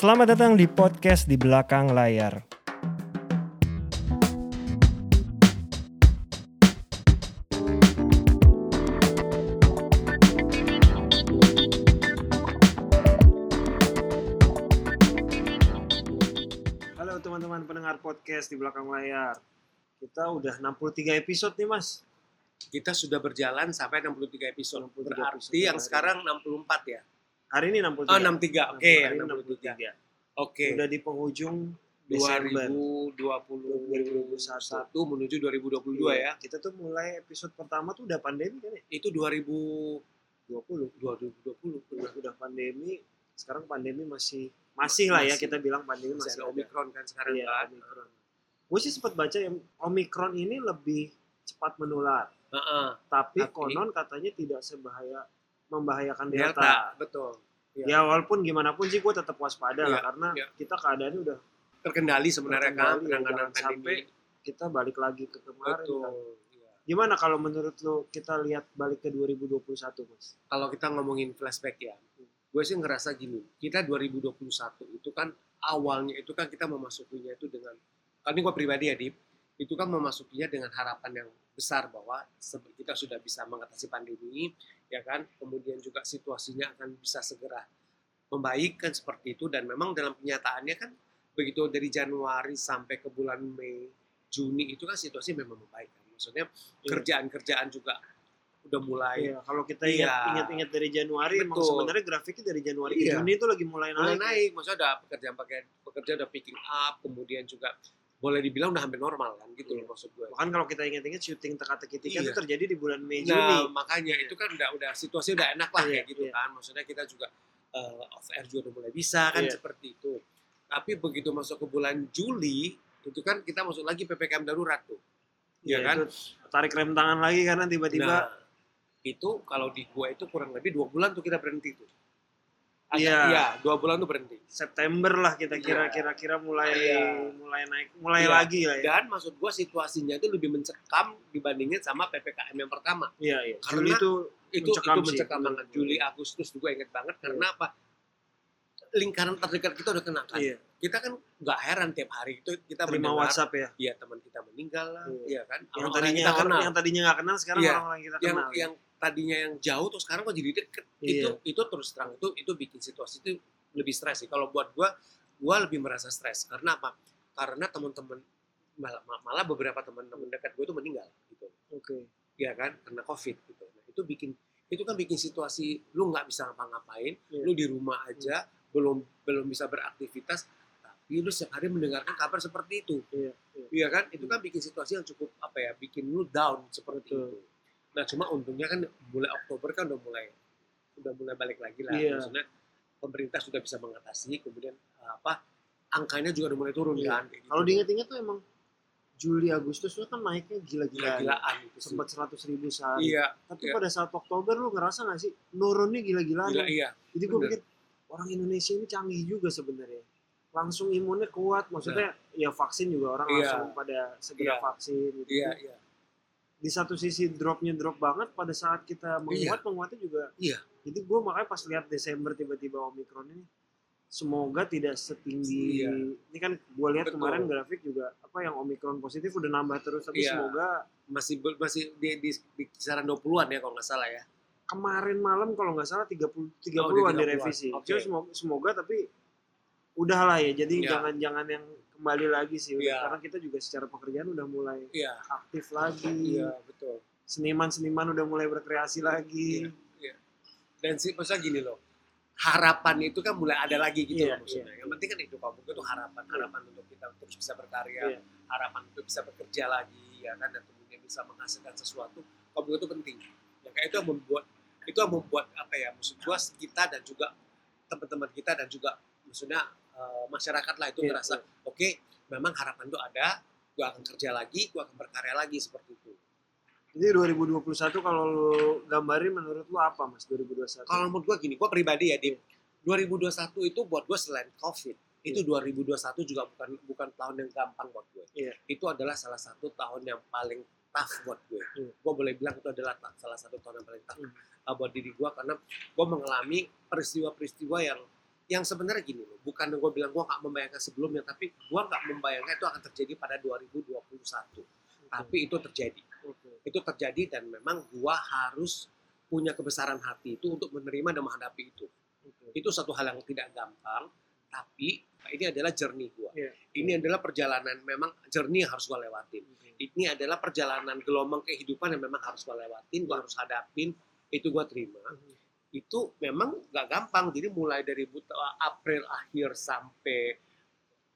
Selamat datang di podcast di belakang layar. Halo teman-teman pendengar podcast di belakang layar. Kita udah 63 episode nih mas. Kita sudah berjalan sampai 63 episode. 63 Berarti episode. yang sekarang 64 ya? Hari ini 63. Oh 63, oke. Hari ini 63. 63. Oke. Udah di penghujung Desember 2021 menuju 2022 Iya. ya. Kita tuh mulai episode pertama tuh udah pandemi kan ya? Itu 2020 20. 2020 Udah, udah pandemi. Sekarang pandemi masih masih lah ya Masih. kita bilang pandemi Masih masih. Omicron kan sekarang Iya, kan. Omicron. Gue sih sempat baca yang Omicron ini lebih cepat menular. Heeh. Tapi, Tapi- konon katanya tidak sebahaya membahayakan Delta. Delta, betul. Iya. Ya walaupun gimana pun sih gue tetap waspada lah Iya, karena iya. kita keadaannya udah Terkendali sebenarnya kan terkendali, penanganan pandemi. kita balik lagi ke kemarin. Betul. kan. Gimana kalau menurut lo kita lihat balik ke 2021 mas? Kalau kita ngomongin flashback ya, gue sih ngerasa gini, kita 2021 itu kan awalnya itu kan kita memasukinya itu dengan, kan ini gue pribadi ya Dip, itu kan memasukinya dengan harapan yang besar bahwa kita sudah bisa mengatasi pandemi, ya kan, kemudian juga situasinya akan bisa segera membaik kan seperti itu dan memang dalam kenyataannya kan begitu dari Januari sampai ke bulan Mei, Juni itu kan situasi memang membaik kan. Maksudnya Iya. kerjaan-kerjaan juga udah mulai Iya, kalau kita Iya. ingat ingat-ingat dari Januari, emang Betul. sebenarnya grafiknya dari Januari ke Iya. Juni itu lagi mulai mulai naik. naik, maksudnya ada pekerjaan pakai pekerja udah picking up, kemudian juga boleh dibilang udah hampir normal kan gitu Iya. loh maksud gue. Bahkan kalau kita ingat-ingat syuting teka-teki Iya. itu terjadi di bulan Mei Juni. Nah makanya itu kan udah udah situasi udah enak lah Iya, kayak gitu iya. kan, maksudnya kita juga uh, off air juga udah mulai bisa kan Iya. seperti itu. Tapi begitu masuk ke bulan Juli itu kan kita masuk lagi ppkm darurat tuh, Iya ya kan? tarik rem tangan lagi karena tiba-tiba Nah itu kalau di gua itu kurang lebih dua bulan tuh kita berhenti tuh. Agak- Iya. Iya dua bulan tuh berhenti. September lah kita Iya. kira kira-kira mulai Iya. mulai naik mulai Iya. lagi lah ya. Dan maksud gua situasinya itu lebih mencekam dibandingin sama ppkm yang pertama. Iya iya. Karena Juli itu itu Mencekam itu sih, mencekam bener. banget Juli Agustus juga inget banget karena apa lingkaran terdekat kita udah kena kan iya, kita kan nggak heran tiap hari itu kita terima mendengar WhatsApp ya. iya teman kita meninggal lah Iya. iya kan Yang Orang-orang tadinya kita kenal yang tadinya nggak kenal sekarang Iya. orang-orang yang kita yang kenal. yang tadinya yang jauh terus sekarang kok jadi deket. Iya. itu itu terus terang itu itu bikin situasi itu lebih stres sih. Kalau buat gua gua lebih merasa stres. Karena apa? Karena teman-teman malah, malah beberapa teman-teman dekat gue itu meninggal gitu. Oke. ya kan? Karena covid gitu. Nah, itu bikin itu kan bikin situasi lu nggak bisa ngapa-ngapain Iya. lu di rumah aja belum belum bisa beraktivitas tapi lu setiap hari mendengarkan kabar seperti itu. Iya, iya. iya kan? Itu kan bikin situasi yang cukup apa ya bikin lu down seperti Betul. itu nah cuma untungnya kan mulai Oktober kan udah mulai udah mulai balik lagi lah Iya. maksudnya pemerintah sudah bisa mengatasi kemudian apa angkanya juga udah mulai turun Iya. kan gitu. Kalau diingat-ingat tuh emang Juli Agustus itu kan naiknya gila-gila. gila-gilaan gitu sih. Sempat seratus ribu sehari. iya Tapi iya. pada saat Oktober lu ngerasa gak sih nurunnya gila-gilaan? gila iya Jadi gue pikir orang Indonesia ini canggih juga sebenarnya. Langsung imunnya kuat, maksudnya ya vaksin juga orang Iya. langsung pada segera Iya. vaksin. Gitu. iya iya Di satu sisi dropnya drop banget, pada saat kita menguat, menguatnya juga. Iya. Jadi gue makanya pas lihat Desember tiba-tiba Omikron ini, semoga tidak setinggi. Iya. Ini kan gue lihat Betul. kemarin grafik juga apa yang Omikron positif udah nambah terus, tapi Iya. semoga masih masih di, di, di kisaran 20-an ya kalau nggak salah ya. kemarin malam kalau nggak salah 30 Oh, 30-an di 30-an. direvisi. Oke. Jadi semoga, semoga tapi udahlah ya. Jadi Iya. jangan-jangan yang kembali lagi sih udah. Iya. karena kita juga secara pekerjaan udah mulai Iya, aktif lagi. iya betul. Seniman-seniman udah mulai berkreasi lagi. Iya, iya. Dan sih maksudnya gini loh, harapan itu kan mulai ada lagi gitu Iya, loh maksudnya. Yang penting kan itu buku itu harapan, harapan untuk kita terus bisa berkarya, Iya. harapan untuk bisa bekerja lagi, ya kan, dan kemudian bisa menghasilkan sesuatu. Buku itu penting. Ya kayak itu yang membuat itu yang membuat apa ya, maksud gua kita dan juga teman-teman kita dan juga maksudnya eh, masyarakat lah itu Iya, ngerasa oke, memang harapan itu ada, gua akan kerja lagi, gua akan berkarya lagi seperti itu. Jadi 2021 kalau lu gambarin menurut lu apa Mas 2021? kalau menurut gue gini, gue pribadi ya di 2021 itu buat gue selain COVID, itu 2021 juga bukan bukan tahun yang gampang buat gue. Iya. Itu adalah salah satu tahun yang paling tough buat gue. Iya. Gue boleh bilang itu adalah salah satu tahun yang paling tough uh, buat diri gue karena gue mengalami peristiwa-peristiwa yang yang sebenarnya gini loh, bukan gue bilang gue nggak membayangkan sebelumnya, tapi gue nggak membayangkan itu akan terjadi pada 2021. Tapi itu terjadi. Oke. Itu terjadi dan memang gue harus punya kebesaran hati itu untuk menerima dan menghadapi itu. Oke. Itu satu hal yang tidak gampang, tapi ini adalah journey gue. Iya. Ini adalah perjalanan memang yang harus gue lewatin. Oke. Ini adalah perjalanan gelombang kehidupan yang memang harus gue lewatin, gue harus hadapin, itu gue terima. Itu memang gak gampang. Jadi mulai dari but- April akhir sampai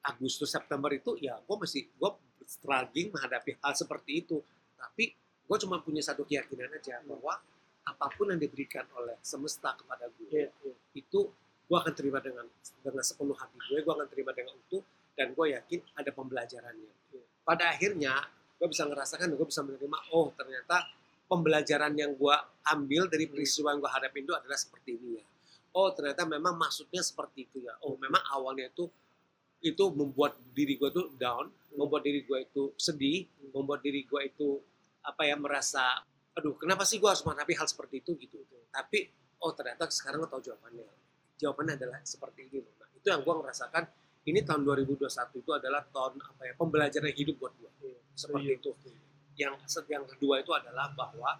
Agustus September itu ya gue masih gue struggling menghadapi hal seperti itu. Tapi gue cuma punya satu keyakinan aja bahwa apa pun yang diberikan oleh semesta kepada gue Iya, iya. itu gue akan terima dengan dengan sepenuh hati gue, gue akan terima dengan utuh dan gue yakin ada pembelajarannya. Pada akhirnya gue bisa ngerasakan, gue bisa menerima, oh ternyata pembelajaran yang gue ambil dari peristiwa yang gue hadapin itu adalah seperti ini ya. Oh ternyata memang maksudnya seperti itu ya. Oh memang awalnya itu itu membuat diri gue tuh down, membuat diri gue itu sedih, membuat diri gue itu apa ya merasa, aduh kenapa sih gue harus menghadapi hal seperti itu gitu. Tapi oh ternyata sekarang gue tahu jawabannya jawabannya adalah seperti ini loh. Nah, itu yang gue ngerasakan ini tahun 2021 itu adalah tahun apa ya pembelajaran hidup buat gue Iya. seperti itu. Yang yang kedua itu adalah bahwa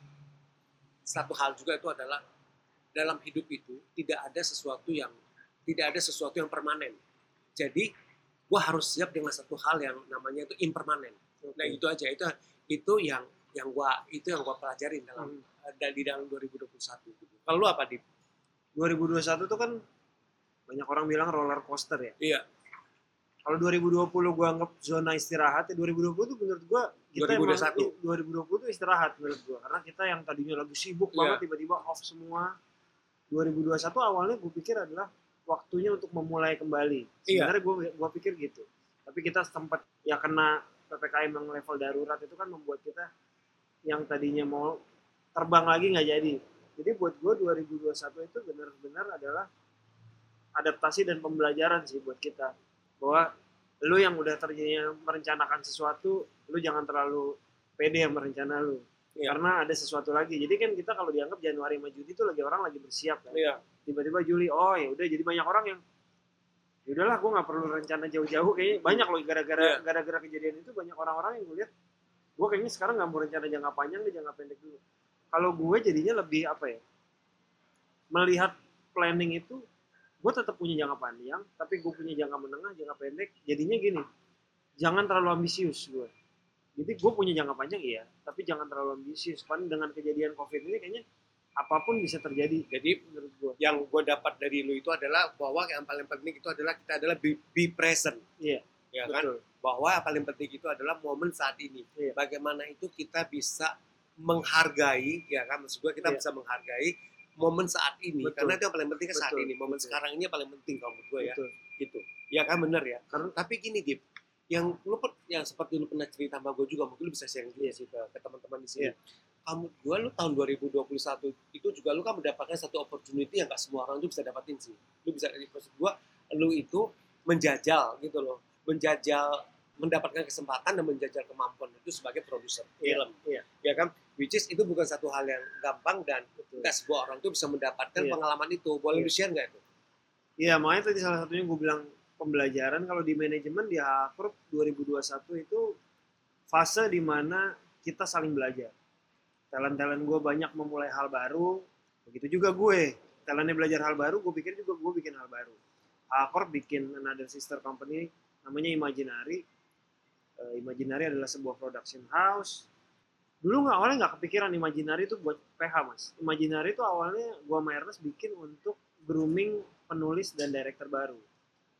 satu hal juga itu adalah dalam hidup itu tidak ada sesuatu yang tidak ada sesuatu yang permanen. Jadi gue harus siap dengan satu hal yang namanya itu impermanen. Nah itu aja itu itu yang yang gua itu yang gua pelajarin dalam Hmm. dan di dalam 2021 gitu. Kalau lu apa di 2021 tuh kan banyak orang bilang roller coaster ya. Iya. Kalau 2020 gua anggap zona istirahat, ya 2020 tuh menurut gua kita 2021. emang i- 2020 tuh istirahat menurut gua karena kita yang tadinya lagi sibuk Iya. banget tiba-tiba off semua. 2021 awalnya gue pikir adalah waktunya untuk memulai kembali. Iya. Sebenarnya gua gua pikir gitu. Tapi kita sempat ya kena PPKM yang level darurat itu kan membuat kita yang tadinya mau terbang lagi nggak jadi. Jadi buat gue 2021 itu benar-benar adalah adaptasi dan pembelajaran sih buat kita bahwa lu yang udah terjadinya merencanakan sesuatu, lu jangan terlalu pede yang merencana lu. Iya. Karena ada sesuatu lagi. Jadi kan kita kalau dianggap Januari sama Juni itu lagi orang lagi bersiap kan. Iya. Tiba-tiba Juli, oh ya udah jadi banyak orang yang ya udahlah gue nggak perlu rencana jauh-jauh kayaknya banyak loh gara-gara Iya. gara-gara kejadian itu banyak orang-orang yang gue lihat gue kayaknya sekarang nggak mau rencana jangka panjang deh jangka pendek dulu kalau gue jadinya lebih apa ya melihat planning itu gue tetap punya jangka panjang tapi gue punya jangka menengah jangka pendek jadinya gini jangan terlalu ambisius gue jadi gue punya jangka panjang iya tapi jangan terlalu ambisius kan dengan kejadian covid ini kayaknya apa pun bisa terjadi Jadi menurut gue yang gue dapat dari lu itu adalah bahwa yang paling penting itu adalah kita adalah be, be present. Iya, Ya kan? betul Bahwa yang paling penting itu adalah momen saat ini. Iya. Bagaimana itu kita bisa menghargai, ya kan? Maksud gue kita Iya. bisa menghargai momen saat ini. Betul. Karena itu yang paling penting kan saat Betul, ini. Momen betul. sekarang ini yang paling penting kalau menurut gue ya. betul Gitu. Ya kan bener ya. Karena- tapi gini Dip, yang lu per- yang seperti lu pernah cerita sama gue juga, mungkin lu bisa sharing juga Iya. sih ke, ke teman-teman di sini. Iya. Kamu, gue lu tahun 2021 itu juga lu kan mendapatkan satu opportunity yang gak semua orang tuh bisa dapatin sih. Lu bisa, maksud gue, lu itu menjajal gitu loh, menjajal mendapatkan kesempatan dan menjajal kemampuan itu sebagai produser Iya, film, iya ya kan? Which is itu bukan satu hal yang gampang dan nggak semua orang tuh bisa mendapatkan Iya. pengalaman itu. Boleh Iya. lu share nggak itu? Iya, makanya tadi salah satunya gue bilang pembelajaran kalau di manajemen di Hakrup 2021 itu fase di mana kita saling belajar. Talent-talent gue banyak memulai hal baru, begitu juga gue. Talentnya belajar hal baru, gue pikir juga gue bikin hal baru. Hakrup bikin another sister company namanya Imaginary. Eh, Imaginary adalah sebuah production house. Dulu nggak awalnya nggak kepikiran Imaginary itu buat PH mas. Imaginary itu awalnya gue sama Ernest bikin untuk grooming penulis dan director baru.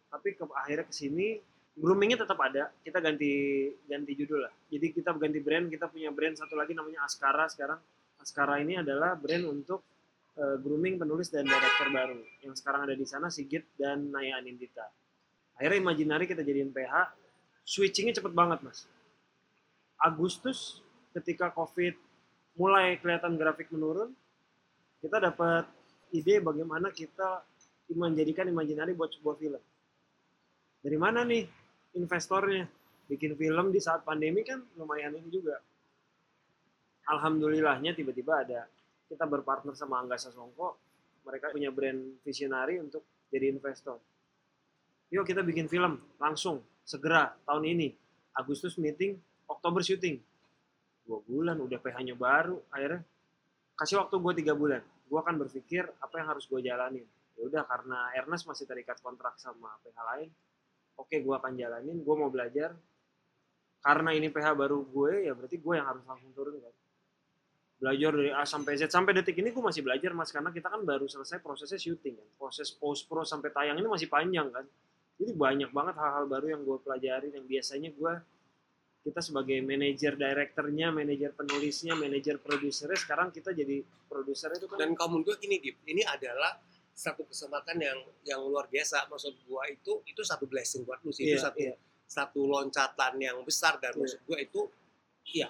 Tapi ke akhirnya ke sini groomingnya tetap ada. Kita ganti ganti judul lah. Jadi kita ganti brand. Kita punya brand satu lagi namanya Askara sekarang. Askara ini adalah brand untuk eh, grooming penulis dan director baru. Yang sekarang ada di sana Sigit dan Naya Anindita. Akhirnya Imaginary kita jadiin PH. Switchingnya cepet banget mas. Agustus ketika COVID mulai kelihatan grafik menurun, kita dapat ide bagaimana kita menjadikan Imaginary buat sebuah film. Dari mana nih investornya? Bikin film di saat pandemi kan lumayan ini juga. Alhamdulillahnya tiba-tiba ada kita berpartner sama Angga Sasongko. Mereka punya brand visionary untuk jadi investor. Yuk kita bikin film langsung segera tahun ini. Agustus meeting, Oktober syuting. Dua bulan udah PH-nya baru. Akhirnya kasih waktu gue tiga bulan. Gue akan berpikir apa yang harus gue jalanin. Ya udah karena Ernest masih terikat kontrak sama PH lain. Oke gue akan jalanin. Gue mau belajar. Karena ini PH baru gue ya berarti gue yang harus langsung turun kan belajar dari A sampai Z sampai detik ini gue masih belajar mas karena kita kan baru selesai prosesnya syuting kan proses post pro sampai tayang ini masih panjang kan jadi banyak banget hal-hal baru yang gue pelajari yang biasanya gue kita sebagai manajer direkturnya manajer penulisnya manajer produsernya sekarang kita jadi produser itu kan. Dan kamu gue gini Dip, ini adalah satu kesempatan yang yang luar biasa. Maksud gue itu itu satu blessing buat lu sih. Itu Iya, satu iya. satu loncatan yang besar. Dan Iya. maksud gue itu iya.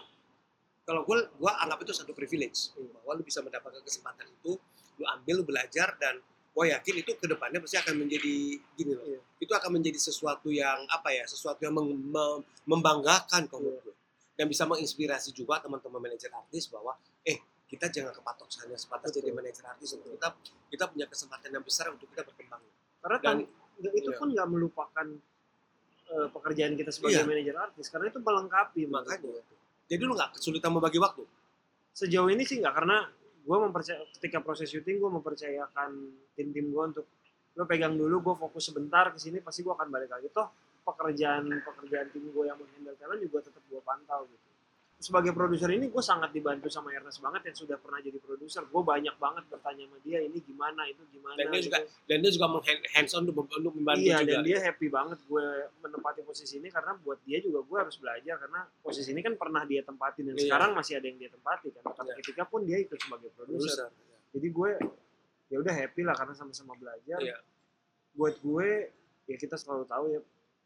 Kalau gue gue anggap itu satu privilege. Bahwa lu bisa mendapatkan kesempatan itu lu ambil lu belajar dan gue yakin itu ke depannya pasti akan menjadi gini loh Iya. itu akan menjadi sesuatu yang apa ya sesuatu yang meng- mem- membanggakan kalau menurut gue dan bisa menginspirasi juga teman-teman manajer artis bahwa eh kita jangan kepatok hanya sebatas Betul. jadi manajer artis kita kita punya kesempatan yang besar untuk kita berkembang karena dan- kan itu iya. pun nggak melupakan eh, pekerjaan kita sebagai Iya. manajer artis karena itu melengkapi makanya jadi lu nggak kesulitan membagi waktu sejauh ini sih nggak karena gue mempercaya ketika proses syuting gue mempercayakan tim-tim gue untuk lo pegang dulu gue fokus sebentar ke sini pasti gue akan balik lagi. Toh pekerjaan pekerjaan tim gue yang menghandle talent juga tetap gue pantau gitu sebagai produser ini gue sangat dibantu sama Ernest banget yang sudah pernah jadi produser gue banyak banget bertanya sama dia ini gimana itu gimana Dan dia gitu. juga dan dia juga hands on untuk untuk membantu iya juga dan dia happy banget gue menempati posisi ini karena buat dia juga gue harus belajar karena posisi ini kan pernah dia tempatin dan Iya. sekarang masih ada yang dia tempati kan Iya. ketika pun dia ikut sebagai produser produser jadi gue ya udah happy lah karena sama-sama belajar Iya. buat gue ya kita selalu tahu ya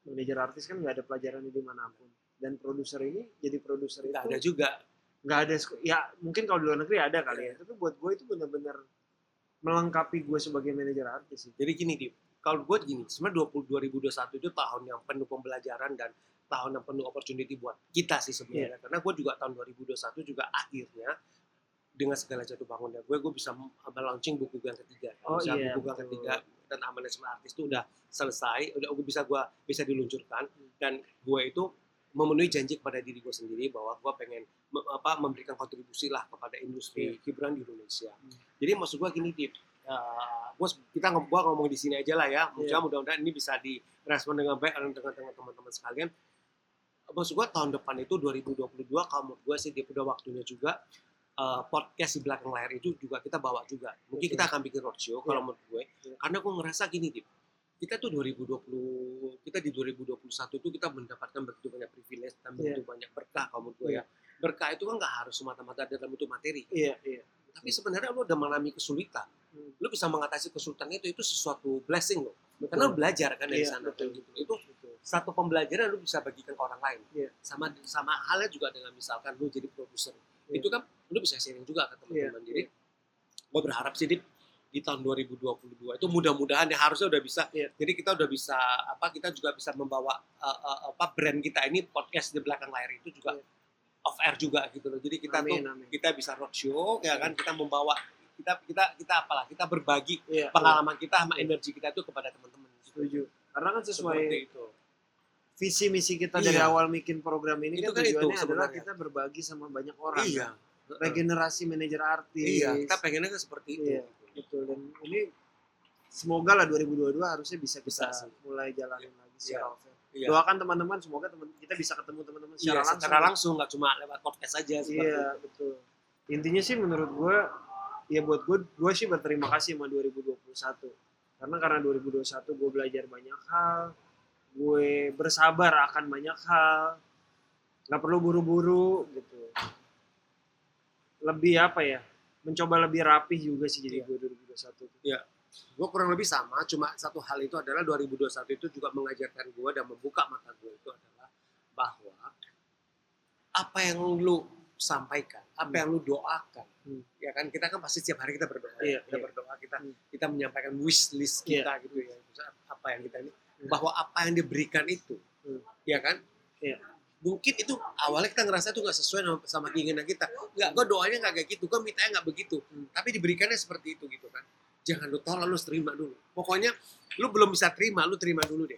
manajer artis kan nggak ada pelajaran di mana pun dan produser ini jadi produser itu ada juga. nggak ada ya mungkin kalau di luar negeri ada kali ya. Tapi buat gue itu benar-benar melengkapi gue sebagai manajer artis sih. Jadi gini Dip, kalau gue gini, sebenarnya 20, 2021 itu tahun yang penuh pembelajaran dan tahun yang penuh opportunity buat kita sih Iya. sebenarnya. Karena gue juga tahun 2021 juga akhirnya dengan segala jatuh bangunnya gue, gue bisa melaunching buku gue yang ketiga. Oh bisa iya, buku gue yang ketiga tentang manajemen artis itu udah selesai, udah gue bisa gue bisa diluncurkan. Dan gue itu memenuhi janji kepada diri gue sendiri bahwa gue pengen me- apa memberikan kontribusi lah kepada industri hiburan di Indonesia. Hmm. Jadi maksud gue gini Dip, uh, gua, kita ngom- gua ngomong di sini aja lah ya. Mudah- Iya. Mudah-mudahan ini bisa direspon dengan baik dengan teman-teman sekalian. Maksud gua tahun depan itu 2022 kalau menurut gua sih dia udah waktunya juga uh, podcast di belakang layar itu juga kita bawa juga. Mungkin Betul. kita akan bikin roadshow kalau Iya. menurut gue. Iya. Karena gua ngerasa gini Dip. Kita tuh 2020 kita di 2021 itu kita mendapatkan begitu banyak privilege dan begitu banyak berkah menurut gue Iya. ya. Berkah itu kan nggak harus semata-mata dalam bentuk materi iya iya tapi sebenarnya lu udah mengalami kesulitan Hmm. lu bisa mengatasi kesulitan itu itu sesuatu blessing betul. karena lu belajar kan dari Iya, sana betul. gitu itu Betul. satu pembelajaran lu bisa bagikan ke orang lain Iya. sama sama halnya juga dengan misalkan lu jadi produser Iya. itu kan lu bisa sharing juga ke teman-teman Iya, jadi gue berharap sih Dip, di tahun 2022 itu mudah-mudahan ya harusnya udah bisa Iya. jadi kita udah bisa apa kita juga bisa membawa uh, uh, apa brand kita ini podcast di belakang layar itu juga Iya. off air juga gitu loh jadi kita tuh amin amin kita bisa roadshow ya kan kita membawa kita kita kita apalah kita berbagi iya pengalaman kita sama energi kita itu kepada teman-teman gitu. setuju karena kan sesuai seperti itu visi misi kita dari Iya. awal bikin program ini Itu kan kan itu tujuannya adalah sebenarnya. kita berbagi sama banyak orang iya regenerasi manajer artis iya kita pengennya kan seperti itu Iya. Gitu. betul dan ini semoga lah 2022 harusnya bisa Bisa kita sih. mulai jalanin lagi secara Iya. off air. Iya. doakan teman-teman semoga teman kita bisa ketemu teman-teman Iya, secara langsung secara langsung nggak cuma lewat podcast aja iya itu. betul intinya sih menurut gue ya buat gue gue sih berterima kasih sama 2021 karena karena 2021 gue belajar banyak hal gue bersabar akan banyak hal nggak perlu buru-buru gitu lebih apa ya mencoba lebih rapih juga sih jadi gue 2021 tuh. gue kurang lebih sama cuma satu hal itu adalah 2021 itu juga mengajarkan gue dan membuka mata gue itu adalah bahwa apa yang lu sampaikan apa Hmm. yang lu doakan Hmm. ya kan kita kan pasti setiap hari kita berdoa Iya, kita iya. berdoa kita Hmm. kita menyampaikan wish list Iya. kita gitu ya apa yang kita ini Hmm. bahwa apa yang diberikan itu Hmm. ya kan. Mungkin itu awalnya kita ngerasa itu nggak sesuai sama, sama keinginan kita nggak gue doanya nggak kayak gitu gue mintanya nggak begitu Hmm. tapi diberikannya seperti itu gitu kan jangan lu tolak lu terima dulu pokoknya lu belum bisa terima lu terima dulu deh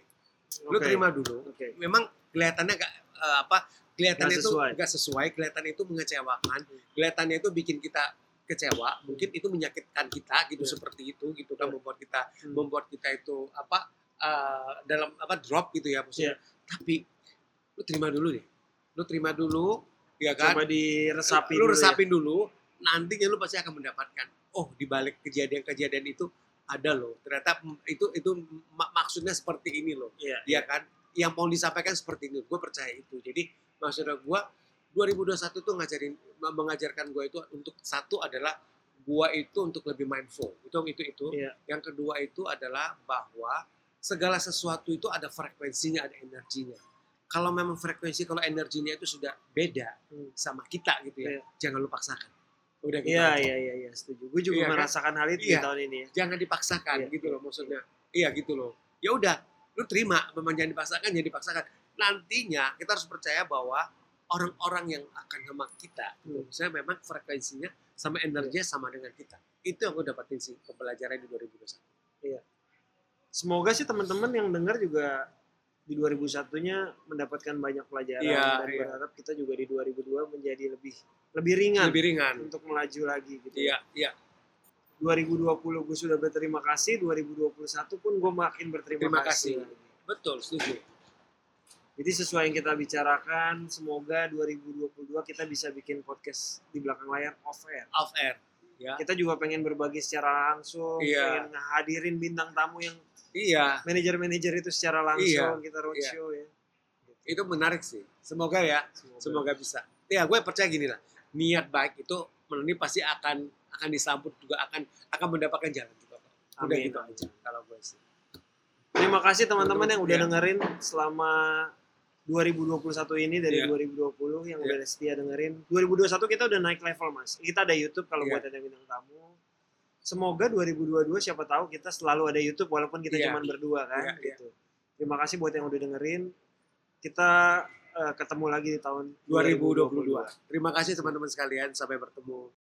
lu terima dulu Oke. memang kelihatannya gak eh, apa kelihatannya Nggak itu nggak sesuai kelihatannya itu mengecewakan kelihatannya itu bikin kita kecewa mungkin itu menyakitkan kita gitu Iya. seperti itu gitu kan Iya. membuat kita Hmm. membuat kita itu apa eh, dalam apa drop gitu ya maksudnya Iya. tapi lu terima dulu deh. Lu terima dulu ya kan? Coba diresapi lu dulu ya. resapin dulu nantinya lu pasti akan mendapatkan. Oh di balik kejadian-kejadian itu ada loh. Ternyata itu itu mak- maksudnya seperti ini loh. Iya. ya kan? Yang mau disampaikan seperti ini gue percaya itu. Jadi maksudnya gue 2021 tuh ngajarin mengajarkan gue itu untuk satu adalah gue itu untuk lebih mindful. Itu itu itu. Iya. yang kedua itu adalah bahwa segala sesuatu itu ada frekuensinya ada energinya kalau memang frekuensi kalau energinya itu sudah beda Hmm. sama kita gitu ya Iya. jangan lu paksakan udah gitu Iya, iya, iya, iya, setuju. Gue juga Iya kan? merasakan hal itu Iya. di tahun ini ya. jangan dipaksakan Iya, gitu iya, loh maksudnya iya gitu loh ya udah lu terima memang jangan dipaksakan jangan dipaksakan nantinya kita harus percaya bahwa orang-orang yang akan sama kita gitu, Hmm. misalnya memang frekuensinya sama energinya sama dengan kita itu yang gue dapatin sih pembelajaran di 2021 Semoga sih teman-teman yang dengar juga di 2001-nya mendapatkan banyak pelajaran Iya, dan iya. berharap kita juga di 2002 menjadi lebih lebih ringan lebih ringan untuk melaju lagi gitu. iya iya 2020 gue sudah berterima kasih, 2021 pun gue makin berterima Terima kasih. kasih. betul setuju Jadi sesuai yang kita bicarakan, semoga 2022 kita bisa bikin podcast di belakang layar off air. off air ya Kita juga pengen berbagi secara langsung, Iya. pengen ngehadirin bintang tamu yang iya manajer-manajer itu secara langsung Iya. kita roadshow ya. itu menarik sih semoga ya semoga bisa ya gue percaya gini lah niat baik itu menurut ini pasti akan akan disambut juga akan akan mendapatkan jalan juga Pak. udah Amin. gitu aja kalau gue sih Terima kasih teman-teman yang udah Iya. dengerin selama 2021 ini dari Iya. 2020 yang Iya. udah setia dengerin. 2021 kita udah naik level mas. Kita ada YouTube kalau Iya. buat ada bintang tamu. Semoga 2022 siapa tahu kita selalu ada YouTube walaupun kita Iya. cuma berdua kan. Iya, iya. gitu. Terima kasih buat yang udah dengerin. Kita eh, ketemu lagi di tahun 2022 terima kasih teman-teman sekalian sampai bertemu